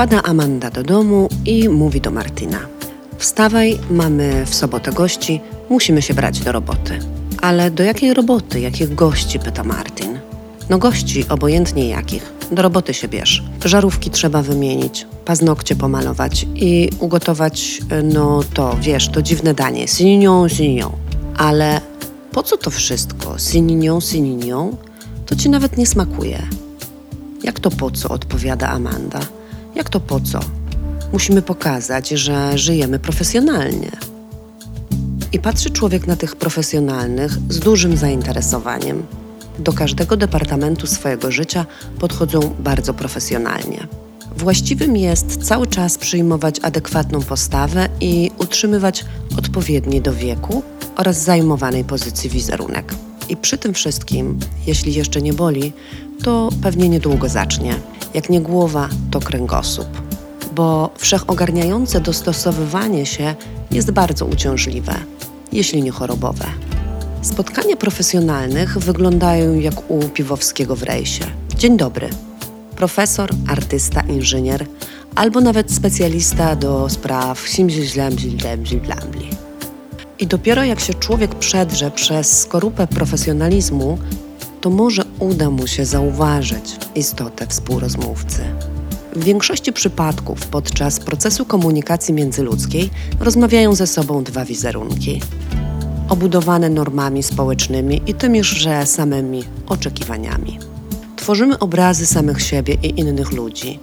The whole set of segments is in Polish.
Wpada Amanda do domu i mówi do Martina. Wstawaj, mamy w sobotę gości, musimy się brać do roboty. Ale do jakiej roboty, jakich gości? pyta Martin. No gości, obojętnie jakich. Do roboty się bierz. Żarówki trzeba wymienić, paznokcie pomalować i ugotować, no to, wiesz, to dziwne danie. Sininią, sininią. Ale po co to wszystko? Sininią, sininią? To ci nawet nie smakuje. Jak to po co? odpowiada Amanda. Jak to po co? Musimy pokazać, że żyjemy profesjonalnie. I patrzy człowiek na tych profesjonalnych z dużym zainteresowaniem. Do każdego departamentu swojego życia podchodzą bardzo profesjonalnie. Właściwym jest cały czas przyjmować adekwatną postawę i utrzymywać odpowiedni do wieku oraz zajmowanej pozycji wizerunek. I przy tym wszystkim, jeśli jeszcze nie boli, to pewnie niedługo zacznie. Jak nie głowa, to kręgosłup. Bo wszechogarniające dostosowywanie się jest bardzo uciążliwe, jeśli nie chorobowe. Spotkania profesjonalnych wyglądają jak u Piwowskiego w rejsie. Dzień dobry. Profesor, artysta, inżynier albo nawet specjalista do spraw simzilzlamzilblamzilblamli. I dopiero jak się człowiek przedrze przez skorupę profesjonalizmu, to może uda mu się zauważyć istotę współrozmówcy. W większości przypadków podczas procesu komunikacji międzyludzkiej rozmawiają ze sobą dwa wizerunki, obudowane normami społecznymi i tymiżże samymi oczekiwaniami. Tworzymy obrazy samych siebie i innych ludzi,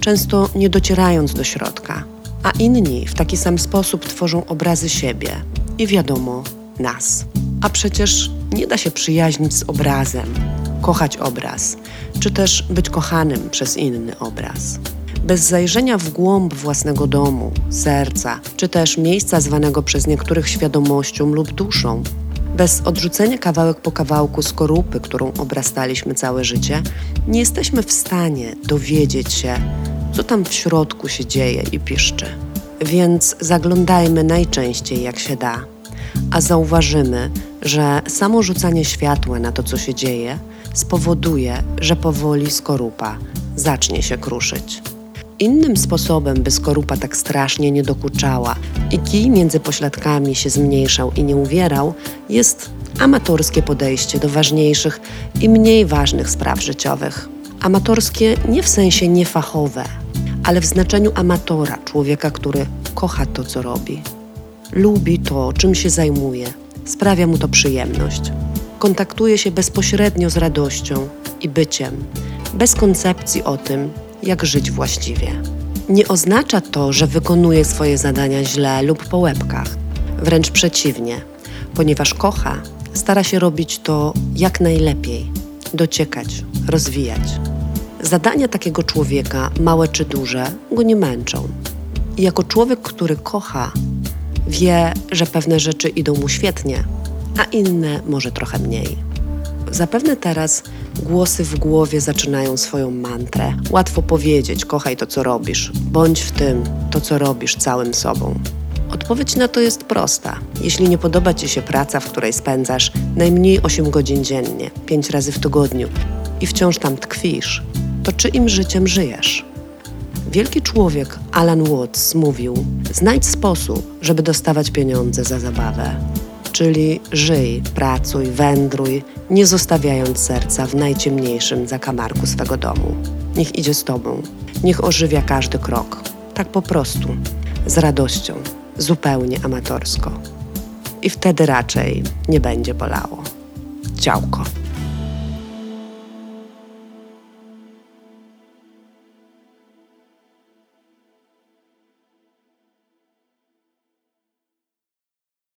często nie docierając do środka, a inni w taki sam sposób tworzą obrazy siebie i wiadomo nas. A przecież nie da się przyjaźnić z obrazem, kochać obraz, czy też być kochanym przez inny obraz. Bez zajrzenia w głąb własnego domu, serca, czy też miejsca zwanego przez niektórych świadomością lub duszą, bez odrzucenia kawałek po kawałku skorupy, którą obrastaliśmy całe życie, nie jesteśmy w stanie dowiedzieć się, co tam w środku się dzieje i piszczy. Więc zaglądajmy najczęściej jak się da, a zauważymy, że samo rzucanie światła na to, co się dzieje, spowoduje, że powoli skorupa zacznie się kruszyć. Innym sposobem, by skorupa tak strasznie nie dokuczała i kij między pośladkami się zmniejszał i nie uwierał, jest amatorskie podejście do ważniejszych i mniej ważnych spraw życiowych. Amatorskie nie w sensie niefachowe, ale w znaczeniu amatora, człowieka, który kocha to, co robi. Lubi to, czym się zajmuje, sprawia mu to przyjemność. Kontaktuje się bezpośrednio z radością i byciem, bez koncepcji o tym, jak żyć właściwie. Nie oznacza to, że wykonuje swoje zadania źle lub po łebkach. Wręcz przeciwnie, ponieważ kocha, stara się robić to jak najlepiej, dociekać, rozwijać. Zadania takiego człowieka, małe czy duże, go nie męczą. I jako człowiek, który kocha, wie, że pewne rzeczy idą mu świetnie, a inne może trochę mniej. Zapewne teraz głosy w głowie zaczynają swoją mantrę. Łatwo powiedzieć: kochaj to, co robisz, bądź w tym, to, co robisz, całym sobą. Odpowiedź na to jest prosta. Jeśli nie podoba Ci się praca, w której spędzasz najmniej 8 godzin dziennie, 5 razy w tygodniu i wciąż tam tkwisz, to czyim życiem żyjesz? Wielki człowiek Alan Watts mówił: Znajdź sposób, żeby dostawać pieniądze za zabawę. Czyli żyj, pracuj, wędruj, nie zostawiając serca w najciemniejszym zakamarku swego domu. Niech idzie z tobą, niech ożywia każdy krok. Tak po prostu, z radością, zupełnie amatorsko. I wtedy raczej nie będzie bolało. Ciałko.